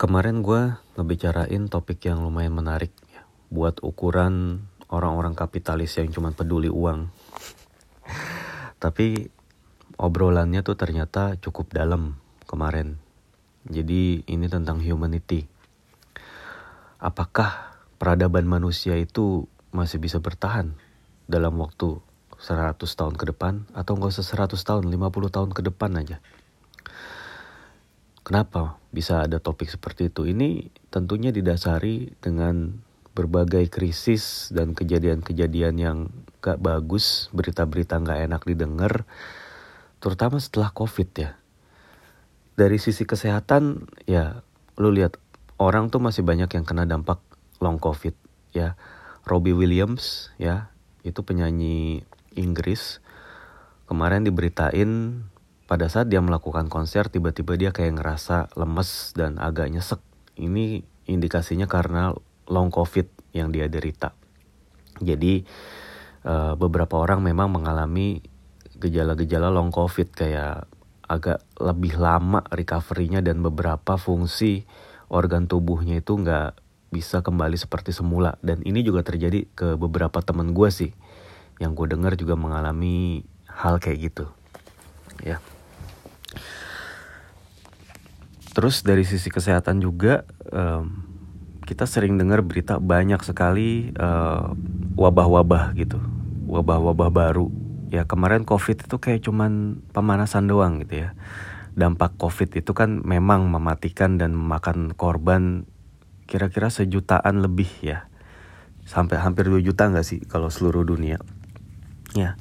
Kemarin gue ngebicarain topik yang lumayan menarik ya, buat ukuran orang-orang kapitalis yang cuma peduli uang. Tapi obrolannya tuh ternyata cukup dalam kemarin. Jadi ini tentang humanity. Apakah peradaban manusia itu masih bisa bertahan dalam waktu 100 tahun ke depan atau nggak usah 100 tahun, 50 tahun ke depan aja. Kenapa bisa ada topik seperti itu? Ini tentunya didasari dengan berbagai krisis dan kejadian-kejadian yang gak bagus, berita-berita gak enak didengar, terutama setelah COVID ya. Dari sisi kesehatan, ya lu lihat orang tuh masih banyak yang kena dampak long COVID ya. Robbie Williams ya, itu penyanyi Inggris kemarin diberitain pada saat dia melakukan konser tiba-tiba dia kayak ngerasa lemes dan agak nyesek. Ini indikasinya karena long covid yang dia derita. Jadi uh, beberapa orang memang mengalami gejala-gejala long covid kayak agak lebih lama recovery-nya dan beberapa fungsi organ tubuhnya itu nggak bisa kembali seperti semula dan ini juga terjadi ke beberapa temen gue sih yang gue dengar juga mengalami hal kayak gitu ya terus dari sisi kesehatan juga um, kita sering dengar berita banyak sekali wabah wabah-wabah gitu. Wabah-wabah baru. Ya kemarin covid itu kayak cuman pemanasan doang gitu ya. Dampak covid itu kan memang mematikan dan memakan korban kira-kira sejutaan lebih ya. Sampai hampir 2 juta nggak sih kalau seluruh dunia? Ya.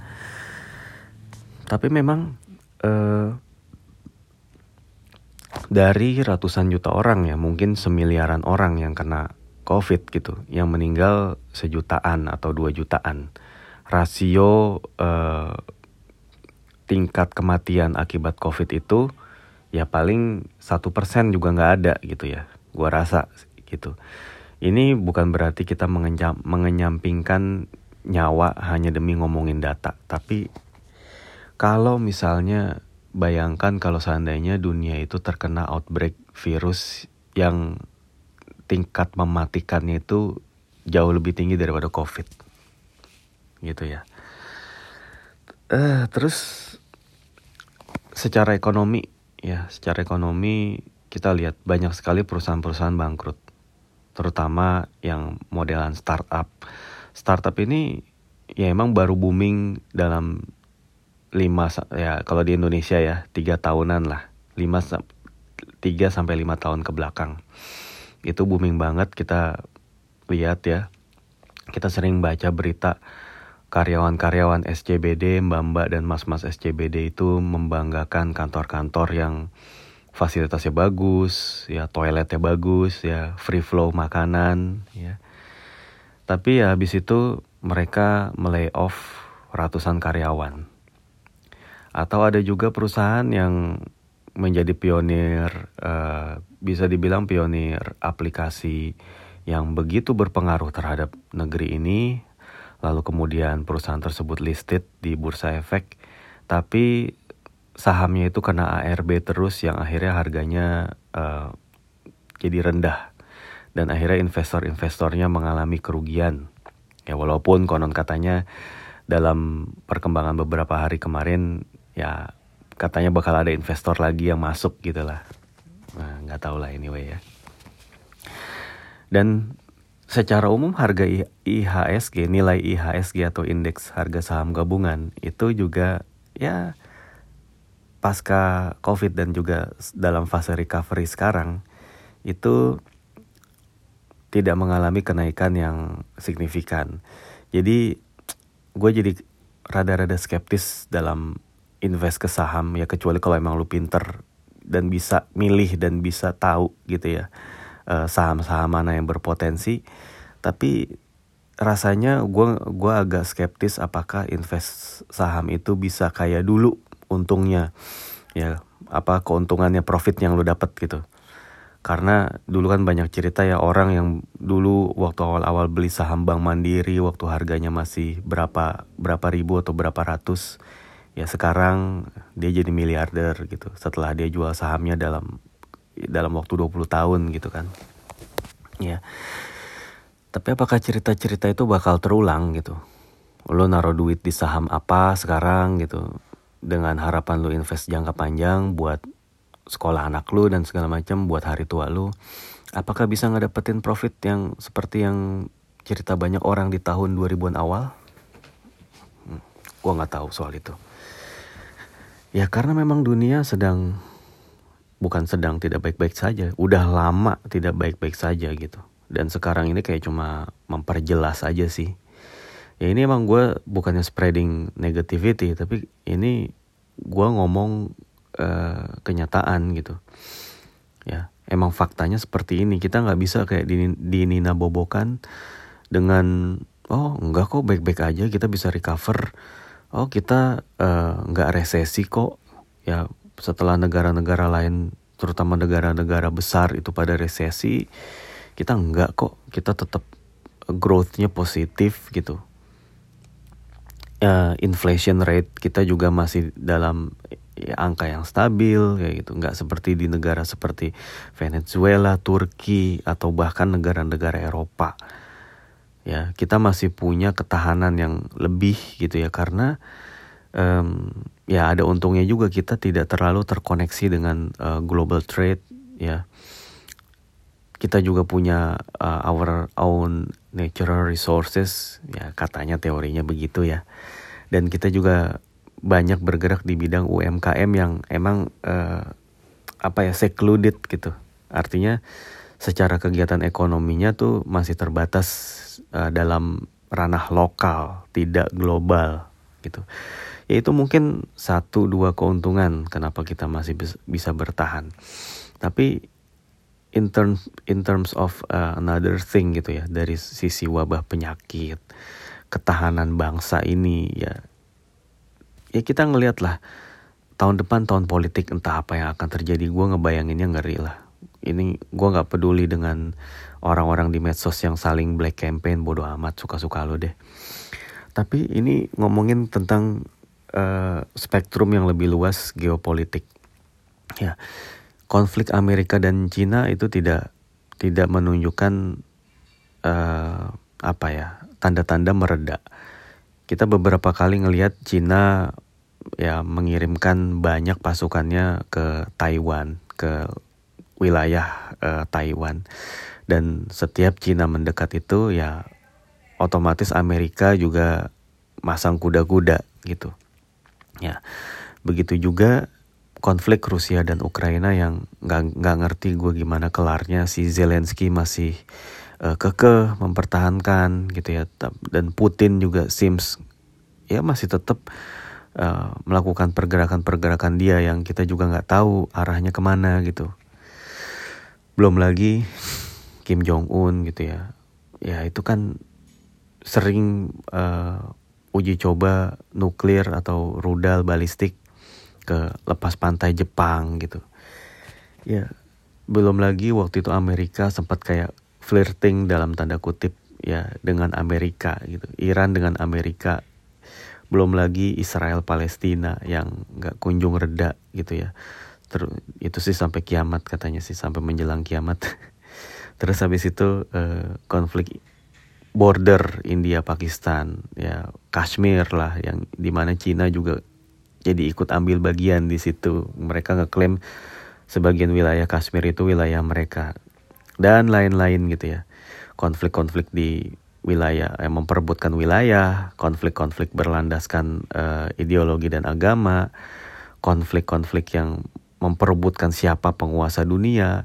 Tapi memang eh, dari ratusan juta orang ya mungkin semiliaran orang yang kena covid gitu yang meninggal sejutaan atau dua jutaan rasio eh, tingkat kematian akibat covid itu ya paling satu persen juga nggak ada gitu ya gua rasa gitu ini bukan berarti kita mengenyampingkan nyawa hanya demi ngomongin data. Tapi kalau misalnya bayangkan kalau seandainya dunia itu terkena outbreak virus yang tingkat mematikannya itu jauh lebih tinggi daripada COVID. Gitu ya. Uh, terus secara ekonomi ya, secara ekonomi kita lihat banyak sekali perusahaan-perusahaan bangkrut. Terutama yang modelan startup startup ini ya emang baru booming dalam lima ya kalau di Indonesia ya tiga tahunan lah. Lima tiga sampai lima tahun ke belakang. Itu booming banget kita lihat ya. Kita sering baca berita karyawan-karyawan SCBD mbak-mbak dan mas-mas SCBD itu membanggakan kantor-kantor yang fasilitasnya bagus ya toiletnya bagus ya free flow makanan ya. Tapi ya habis itu mereka melay off ratusan karyawan. Atau ada juga perusahaan yang menjadi pionir, uh, bisa dibilang pionir aplikasi yang begitu berpengaruh terhadap negeri ini. Lalu kemudian perusahaan tersebut listed di bursa efek, tapi sahamnya itu kena ARB terus yang akhirnya harganya uh, jadi rendah dan akhirnya investor-investornya mengalami kerugian. Ya walaupun konon katanya dalam perkembangan beberapa hari kemarin ya katanya bakal ada investor lagi yang masuk gitu lah. Nah nggak tahu lah anyway ya. Dan secara umum harga IHSG, nilai IHSG atau indeks harga saham gabungan itu juga ya pasca COVID dan juga dalam fase recovery sekarang itu tidak mengalami kenaikan yang signifikan. Jadi gue jadi rada-rada skeptis dalam invest ke saham ya kecuali kalau emang lu pinter dan bisa milih dan bisa tahu gitu ya eh, saham-saham mana yang berpotensi. Tapi rasanya gue gua agak skeptis apakah invest saham itu bisa kayak dulu untungnya ya apa keuntungannya profit yang lu dapat gitu karena dulu kan banyak cerita ya orang yang dulu waktu awal-awal beli saham Bank Mandiri waktu harganya masih berapa berapa ribu atau berapa ratus ya sekarang dia jadi miliarder gitu. Setelah dia jual sahamnya dalam dalam waktu 20 tahun gitu kan. Ya. Tapi apakah cerita-cerita itu bakal terulang gitu? Lo naruh duit di saham apa sekarang gitu? Dengan harapan lo invest jangka panjang buat sekolah anak lo dan segala macam buat hari tua lo. Apakah bisa ngedapetin profit yang seperti yang cerita banyak orang di tahun 2000-an awal? Hmm, gua nggak tahu soal itu Ya karena memang dunia sedang bukan sedang tidak baik-baik saja, udah lama tidak baik-baik saja gitu. Dan sekarang ini kayak cuma memperjelas aja sih. Ya ini emang gue bukannya spreading negativity, tapi ini gue ngomong uh, kenyataan gitu. Ya emang faktanya seperti ini. Kita nggak bisa kayak di, di Nina Bobokan dengan oh enggak kok baik-baik aja kita bisa recover oh kita eh, nggak uh, resesi kok. Ya setelah negara-negara lain terutama negara-negara besar itu pada resesi kita enggak kok. Kita tetap growthnya positif gitu. Uh, inflation rate kita juga masih dalam ya, angka yang stabil kayak gitu. Nggak seperti di negara seperti Venezuela, Turki atau bahkan negara-negara Eropa ya kita masih punya ketahanan yang lebih gitu ya karena um, ya ada untungnya juga kita tidak terlalu terkoneksi dengan uh, global trade ya. Kita juga punya uh, our own natural resources ya katanya teorinya begitu ya. Dan kita juga banyak bergerak di bidang UMKM yang emang uh, apa ya secluded gitu. Artinya secara kegiatan ekonominya tuh masih terbatas uh, dalam ranah lokal, tidak global gitu. Ya itu mungkin satu dua keuntungan kenapa kita masih bisa bertahan. Tapi in terms in terms of uh, another thing gitu ya dari sisi wabah penyakit, ketahanan bangsa ini ya ya kita ngelihat lah tahun depan tahun politik entah apa yang akan terjadi gue ngebayanginnya ngeri lah ini gue nggak peduli dengan orang-orang di medsos yang saling black campaign bodoh amat suka-suka lo deh. Tapi ini ngomongin tentang uh, spektrum yang lebih luas geopolitik. Ya konflik Amerika dan Cina itu tidak tidak menunjukkan uh, apa ya tanda-tanda mereda. Kita beberapa kali ngelihat Cina ya mengirimkan banyak pasukannya ke Taiwan ke wilayah uh, Taiwan dan setiap Cina mendekat itu ya otomatis Amerika juga masang kuda-kuda gitu. Ya begitu juga konflik Rusia dan Ukraina yang nggak nggak ngerti gue gimana kelarnya si Zelensky masih uh, kekeh mempertahankan gitu ya. Dan Putin juga seems ya masih tetap uh, melakukan pergerakan-pergerakan dia yang kita juga nggak tahu arahnya ke mana gitu. Belum lagi Kim Jong Un gitu ya. Ya itu kan sering uh, uji coba nuklir atau rudal balistik ke lepas pantai Jepang gitu. Ya belum lagi waktu itu Amerika sempat kayak flirting dalam tanda kutip ya dengan Amerika gitu. Iran dengan Amerika. Belum lagi Israel Palestina yang nggak kunjung reda gitu ya. Terus itu sih sampai kiamat katanya sih sampai menjelang kiamat terus habis itu uh, konflik border India Pakistan ya Kashmir lah yang di mana Cina juga jadi ikut ambil bagian di situ. Mereka ngeklaim sebagian wilayah Kashmir itu wilayah mereka dan lain-lain gitu ya. Konflik-konflik di wilayah yang memperebutkan wilayah konflik-konflik berlandaskan uh, ideologi dan agama konflik-konflik yang memperebutkan siapa penguasa dunia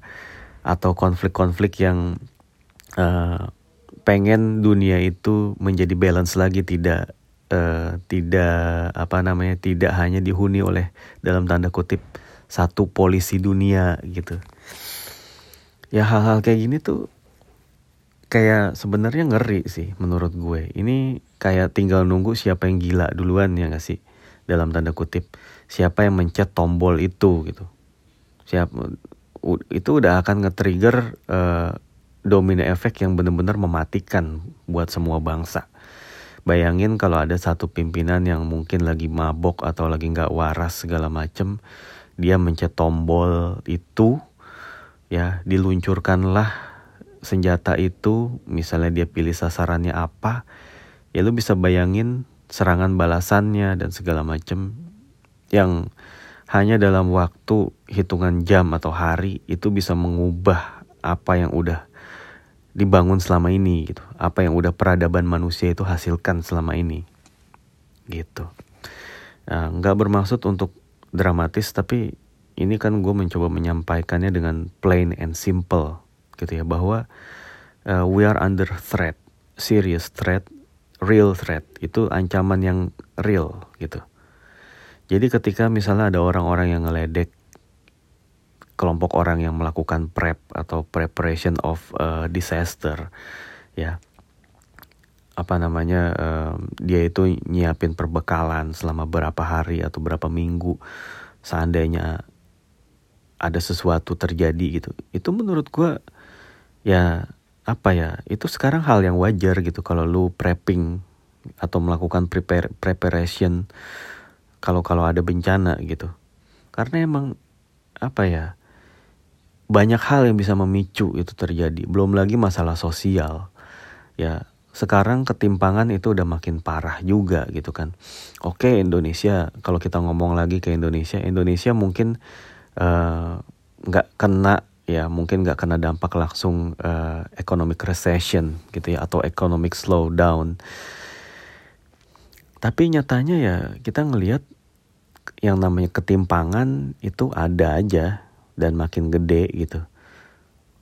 atau konflik-konflik yang uh, pengen dunia itu menjadi balance lagi tidak uh, tidak apa namanya tidak hanya dihuni oleh dalam tanda kutip satu polisi dunia gitu. Ya hal-hal kayak gini tuh kayak sebenarnya ngeri sih menurut gue. Ini kayak tinggal nunggu siapa yang gila duluan ya gak sih? Dalam tanda kutip siapa yang mencet tombol itu gitu. Siap itu udah akan nge-trigger uh, domino efek yang benar-benar mematikan buat semua bangsa. Bayangin kalau ada satu pimpinan yang mungkin lagi mabok atau lagi nggak waras segala macem dia mencet tombol itu ya diluncurkanlah senjata itu misalnya dia pilih sasarannya apa ya lu bisa bayangin serangan balasannya dan segala macam yang hanya dalam waktu hitungan jam atau hari itu bisa mengubah apa yang udah dibangun selama ini gitu. Apa yang udah peradaban manusia itu hasilkan selama ini gitu. Nah, nggak bermaksud untuk dramatis tapi ini kan gue mencoba menyampaikannya dengan plain and simple gitu ya bahwa uh, we are under threat serious threat real threat. Itu ancaman yang real gitu jadi ketika misalnya ada orang-orang yang ngeledek kelompok orang yang melakukan prep atau preparation of uh, disaster ya apa namanya uh, dia itu nyiapin perbekalan selama berapa hari atau berapa minggu seandainya ada sesuatu terjadi gitu. Itu menurut gue ya apa ya itu sekarang hal yang wajar gitu kalau lu prepping atau melakukan prepare preparation kalau kalau ada bencana gitu. Karena emang apa ya banyak hal yang bisa memicu itu terjadi. Belum lagi masalah sosial. Ya sekarang ketimpangan itu udah makin parah juga gitu kan. Oke Indonesia kalau kita ngomong lagi ke Indonesia Indonesia mungkin eh, nggak uh, kena ya mungkin nggak kena dampak langsung uh, economic recession gitu ya atau economic slowdown. Tapi nyatanya ya kita ngelihat yang namanya ketimpangan itu ada aja dan makin gede gitu.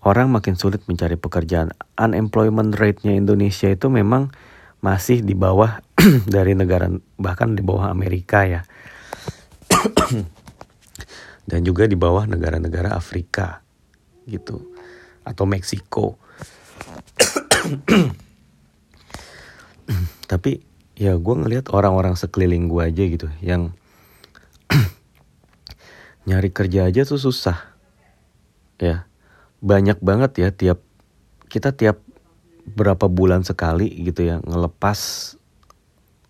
Orang makin sulit mencari pekerjaan. Unemployment rate-nya Indonesia itu memang masih di bawah dari negara bahkan di bawah Amerika ya. dan juga di bawah negara-negara Afrika gitu atau Meksiko. Tapi ya gue ngelihat orang-orang sekeliling gue aja gitu yang nyari kerja aja tuh susah. Ya banyak banget ya tiap kita tiap berapa bulan sekali gitu ya ngelepas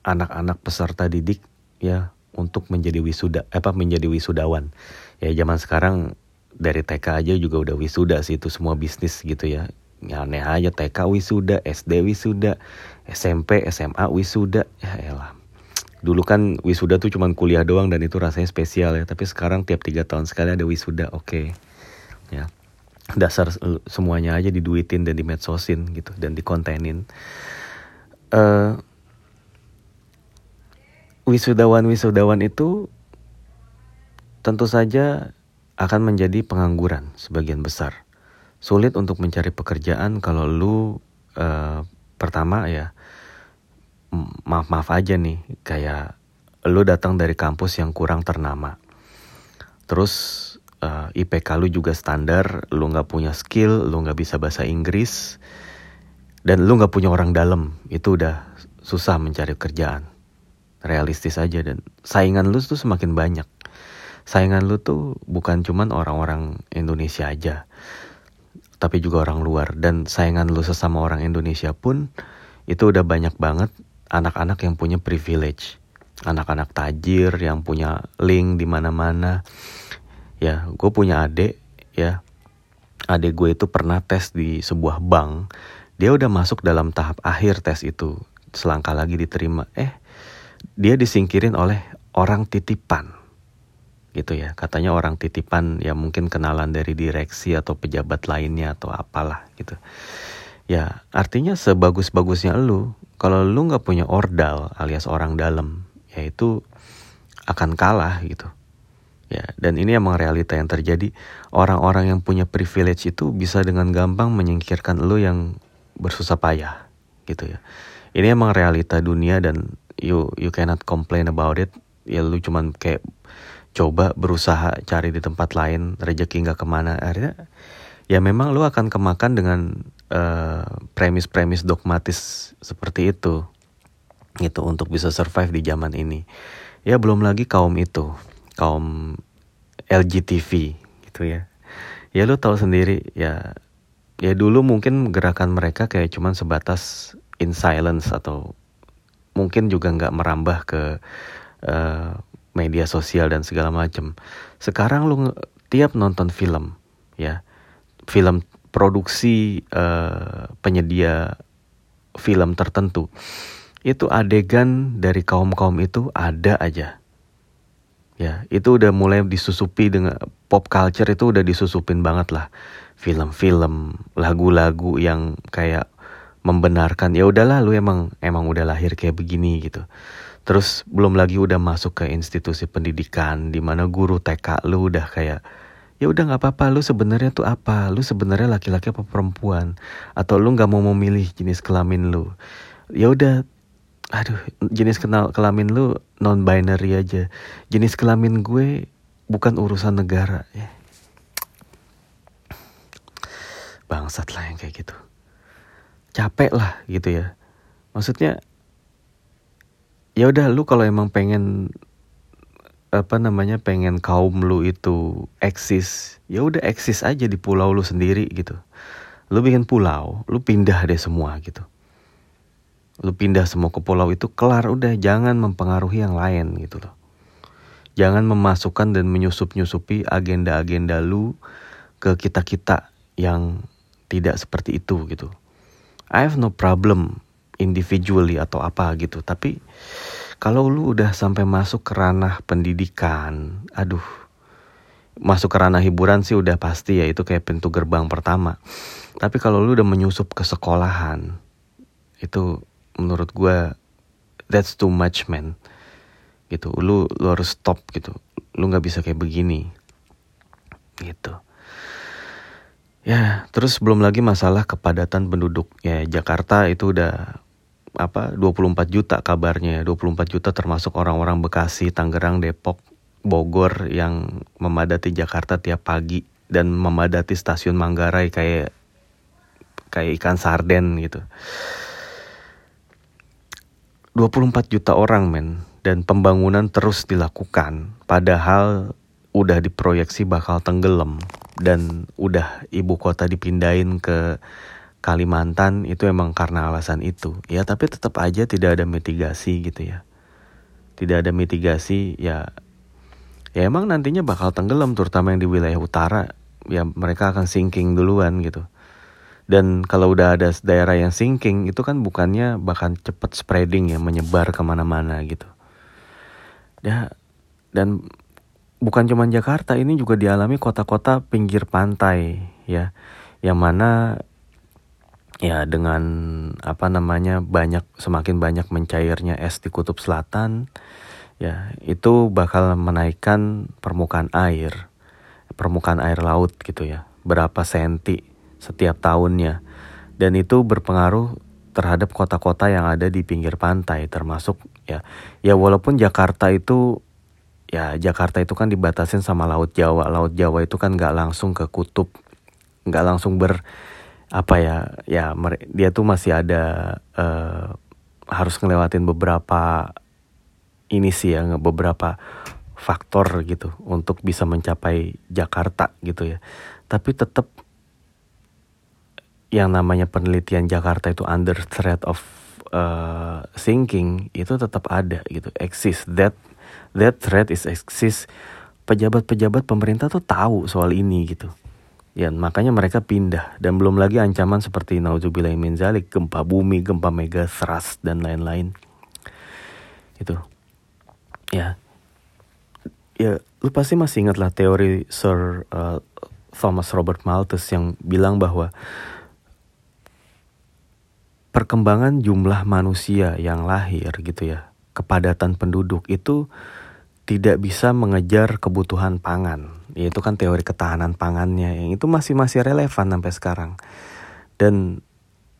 anak-anak peserta didik ya untuk menjadi wisuda apa menjadi wisudawan. Ya zaman sekarang dari TK aja juga udah wisuda sih itu semua bisnis gitu ya. Ya aneh aja TK wisuda SD wisuda SMP SMA wisuda ya elah dulu kan wisuda tuh cuman kuliah doang dan itu rasanya spesial ya. Tapi sekarang tiap tiga tahun sekali ada wisuda oke. Okay. ya. Dasar semuanya aja diduitin dan dimedsosin gitu dan dikontenin. Uh, wisudawan wisudawan itu tentu saja akan menjadi pengangguran sebagian besar. Sulit untuk mencari pekerjaan kalau lu uh, pertama ya maaf maaf aja nih kayak lu datang dari kampus yang kurang ternama. Terus uh, eh, IPK lu juga standar lu nggak punya skill lu nggak bisa bahasa Inggris dan lu nggak punya orang dalam. Itu udah susah mencari kerjaan. Realistis aja dan saingan lu tuh semakin banyak. Saingan lu tuh bukan cuman orang-orang Indonesia aja tapi juga orang luar. Dan saingan lu sesama orang Indonesia pun itu udah banyak banget anak-anak yang punya privilege, anak-anak tajir yang punya link di mana-mana. Ya, gue punya adik, ya, adik gue itu pernah tes di sebuah bank. Dia udah masuk dalam tahap akhir tes itu, selangkah lagi diterima. Eh, dia disingkirin oleh orang titipan gitu ya katanya orang titipan ya mungkin kenalan dari direksi atau pejabat lainnya atau apalah gitu ya artinya sebagus-bagusnya lu kalau lu nggak punya ordal alias orang dalam, yaitu akan kalah gitu. Ya, dan ini emang realita yang terjadi. Orang-orang yang punya privilege itu bisa dengan gampang menyingkirkan lu yang bersusah payah gitu ya. Ini emang realita dunia dan you you cannot complain about it. Ya lu cuman kayak coba berusaha cari di tempat lain rezeki nggak ke mana akhirnya ya memang lu akan kemakan dengan uh, premis-premis dogmatis seperti itu. Gitu untuk bisa survive di zaman ini. Ya belum lagi kaum itu. Kaum LGTV gitu ya. Ya lu tahu sendiri ya ya dulu mungkin gerakan mereka kayak cuman sebatas in silence atau mungkin juga nggak merambah ke uh, media sosial dan segala macam sekarang lu tiap nonton film ya film produksi uh, penyedia film tertentu itu adegan dari kaum kaum itu ada aja. Ya itu udah mulai disusupi dengan pop culture itu udah disusupin banget lah. Film-film lagu-lagu yang kayak membenarkan ya udahlah lu emang emang udah lahir kayak begini gitu. Terus belum lagi udah masuk ke institusi pendidikan di mana guru TK lu udah kayak ya udah nggak apa-apa. Lu sebenarnya tuh apa? Lu sebenarnya laki-laki apa perempuan? Atau lu nggak mau memilih jenis kelamin lu? Ya udah. Aduh jenis kenal kelamin lu non binary aja. Jenis kelamin gue bukan urusan negara ya. Bangsat lah yang kayak gitu. Capek lah gitu ya. Maksudnya ya udah lu kalau emang pengen apa namanya pengen kaum lu itu eksis ya udah eksis aja di pulau lu sendiri gitu. Lu bikin pulau lu pindah deh semua gitu. Lu pindah semua ke pulau itu kelar udah jangan mempengaruhi yang lain gitu loh. Jangan memasukkan dan menyusup nyusupi agenda agenda lu ke kita kita yang tidak seperti itu gitu. I have no problem individually atau apa gitu tapi kalau lu udah sampai masuk ke ranah pendidikan, aduh, masuk ke ranah hiburan sih udah pasti ya itu kayak pintu gerbang pertama. Tapi kalau lu udah menyusup ke sekolahan, itu menurut gue that's too much man. Gitu, lu lu harus stop gitu. Lu nggak bisa kayak begini. Gitu. Ya, terus belum lagi masalah kepadatan penduduk. Ya, Jakarta itu udah apa 24 juta kabarnya 24 juta termasuk orang-orang Bekasi, Tangerang, Depok, Bogor yang memadati Jakarta tiap pagi dan memadati stasiun Manggarai kayak kayak ikan sarden gitu. 24 juta orang men dan pembangunan terus dilakukan padahal udah diproyeksi bakal tenggelam dan udah ibu kota dipindahin ke Kalimantan itu emang karena alasan itu. Ya tapi tetap aja tidak ada mitigasi gitu ya. Tidak ada mitigasi ya ya emang nantinya bakal tenggelam terutama yang di wilayah utara ya mereka akan sinking duluan gitu. Dan kalau udah ada daerah yang sinking itu kan bukannya bahkan cepet spreading ya menyebar ke mana-mana gitu. Ya dan bukan cuma Jakarta ini juga dialami kota-kota pinggir pantai ya yang mana ya dengan apa namanya banyak semakin banyak mencairnya es di kutub selatan ya itu bakal menaikkan permukaan air permukaan air laut gitu ya berapa senti setiap tahunnya. Dan itu berpengaruh terhadap kota-kota yang ada di pinggir pantai termasuk ya ya walaupun Jakarta itu ya Jakarta itu kan dibatasin sama laut Jawa. Laut Jawa itu kan nggak langsung ke kutub nggak langsung ber apa ya ya dia tuh masih ada uh, harus ngelewatin beberapa ini sih ya beberapa faktor gitu untuk bisa mencapai Jakarta gitu ya. Tapi tetap yang namanya penelitian Jakarta itu under threat of uh, sinking itu tetap ada gitu exist. That that threat is exist. Pejabat-pejabat pemerintah tuh tahu soal ini gitu Ya, makanya mereka pindah dan belum lagi ancaman seperti nauzubillah min zalik, gempa bumi, gempa mega thrust dan lain-lain. Itu. Ya. Ya, lu pasti masih ingat lah teori Sir uh, Thomas Robert Malthus yang bilang bahwa perkembangan jumlah manusia yang lahir gitu ya, kepadatan penduduk itu tidak bisa mengejar kebutuhan pangan. Yaitu kan teori ketahanan pangannya yang itu masih masih relevan sampai sekarang. Dan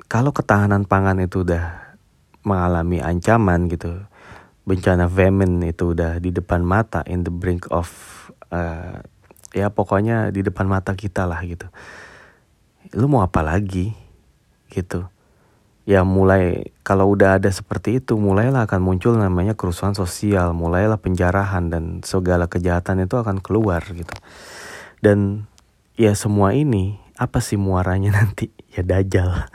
kalau ketahanan pangan itu udah mengalami ancaman gitu, bencana famine itu udah di depan mata, in the brink of uh, ya pokoknya di depan mata kita lah gitu. Lu mau apa lagi gitu? Ya mulai kalau udah ada seperti itu mulailah akan muncul namanya kerusuhan sosial. Mulailah penjarahan dan segala kejahatan itu akan keluar gitu. Dan ya semua ini apa sih muaranya nanti? Ya dajal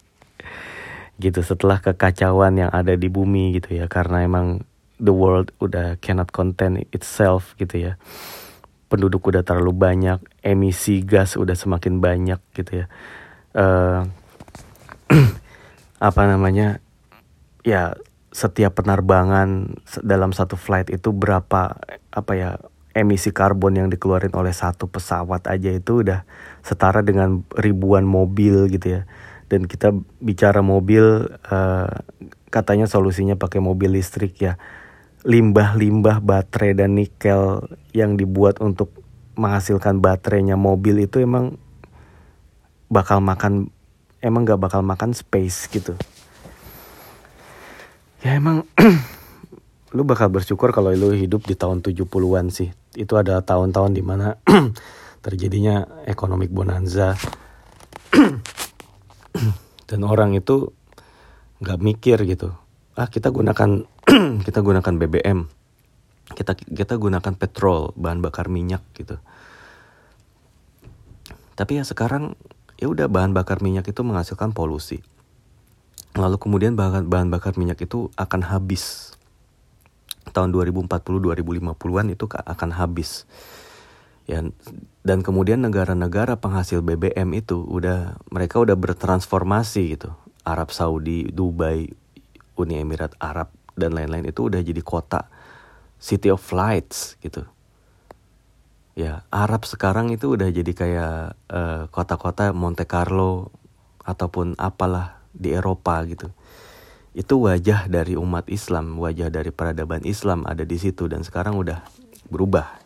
gitu setelah kekacauan yang ada di bumi gitu ya. Karena emang the world udah cannot contain itself gitu ya. Penduduk udah terlalu banyak emisi gas udah semakin banyak gitu ya. Uh, apa namanya ya setiap penerbangan dalam satu flight itu berapa apa ya emisi karbon yang dikeluarin oleh satu pesawat aja itu udah setara dengan ribuan mobil gitu ya. Dan kita bicara mobil uh, katanya solusinya pakai mobil listrik ya. Limbah-limbah baterai dan nikel yang dibuat untuk menghasilkan baterainya mobil itu emang bakal makan emang gak bakal makan space gitu ya emang lu bakal bersyukur kalau lu hidup di tahun 70-an sih. Itu adalah tahun-tahun di mana terjadinya ekonomi bonanza. Dan orang itu nggak mikir gitu. Ah kita gunakan kita gunakan BBM. Kita kita gunakan petrol, bahan bakar minyak gitu. Tapi ya sekarang ya udah bahan bakar minyak itu menghasilkan polusi Lalu kemudian bahan, bahan bakar minyak itu akan habis. Tahun 2040-2050-an itu akan habis. Ya, dan kemudian negara-negara penghasil BBM itu udah mereka udah bertransformasi gitu. Arab Saudi, Dubai, Uni Emirat Arab dan lain-lain itu udah jadi kota city of lights gitu. Ya, Arab sekarang itu udah jadi kayak uh, kota-kota Monte Carlo ataupun apalah di Eropa gitu. Itu wajah dari umat Islam, wajah dari peradaban Islam ada di situ dan sekarang udah berubah.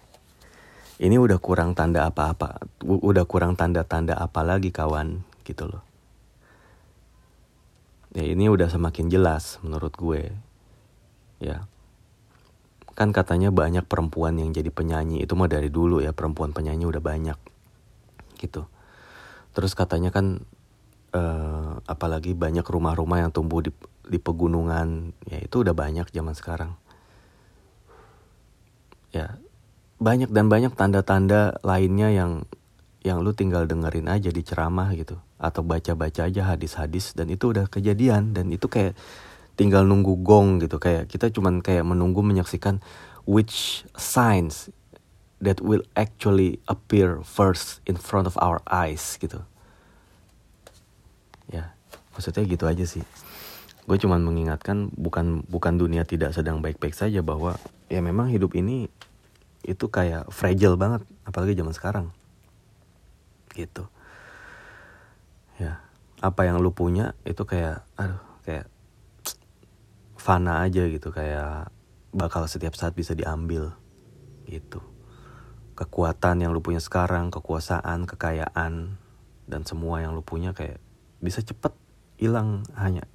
Ini udah kurang tanda apa-apa, udah kurang tanda-tanda apa lagi kawan gitu loh. Ya ini udah semakin jelas menurut gue. Ya. Kan katanya banyak perempuan yang jadi penyanyi, itu mah dari dulu ya perempuan penyanyi udah banyak. Gitu. Terus katanya kan uh, apalagi banyak rumah-rumah yang tumbuh di di pegunungan. Ya itu udah banyak zaman sekarang. Ya banyak dan banyak tanda-tanda lainnya yang yang lu tinggal dengerin aja di ceramah gitu. Atau baca-baca aja hadis-hadis dan itu udah kejadian. Dan itu kayak tinggal nunggu gong gitu. Kayak kita cuman kayak menunggu menyaksikan which signs that will actually appear first in front of our eyes gitu. Ya maksudnya gitu aja sih. Gue cuman mengingatkan bukan bukan dunia tidak sedang baik-baik saja bahwa ya memang hidup ini itu kayak fragile banget apalagi zaman sekarang. Gitu. Ya apa yang lu punya itu kayak aduh kayak fana aja gitu kayak bakal setiap saat bisa diambil gitu. Kekuatan yang lu punya sekarang kekuasaan kekayaan dan semua yang lu punya kayak bisa cepet hilang hanya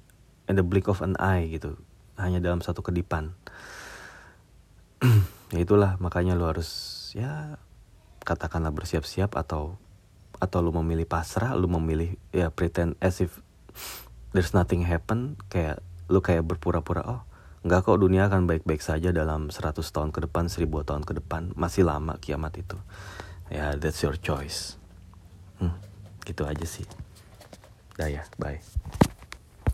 in the blink of an eye gitu hanya dalam satu kedipan. Ya itulah makanya lu harus ya katakanlah bersiap-siap atau atau lu memilih pasrah lu memilih ya pretend as if there's nothing happen kayak lu kayak berpura-pura oh nggak kok dunia akan baik-baik saja dalam 100 tahun ke depan 1000 tahun ke depan. Masih lama kiamat itu. Ya that's your choice. Hmm, gitu aja sih. Dah ya, bye.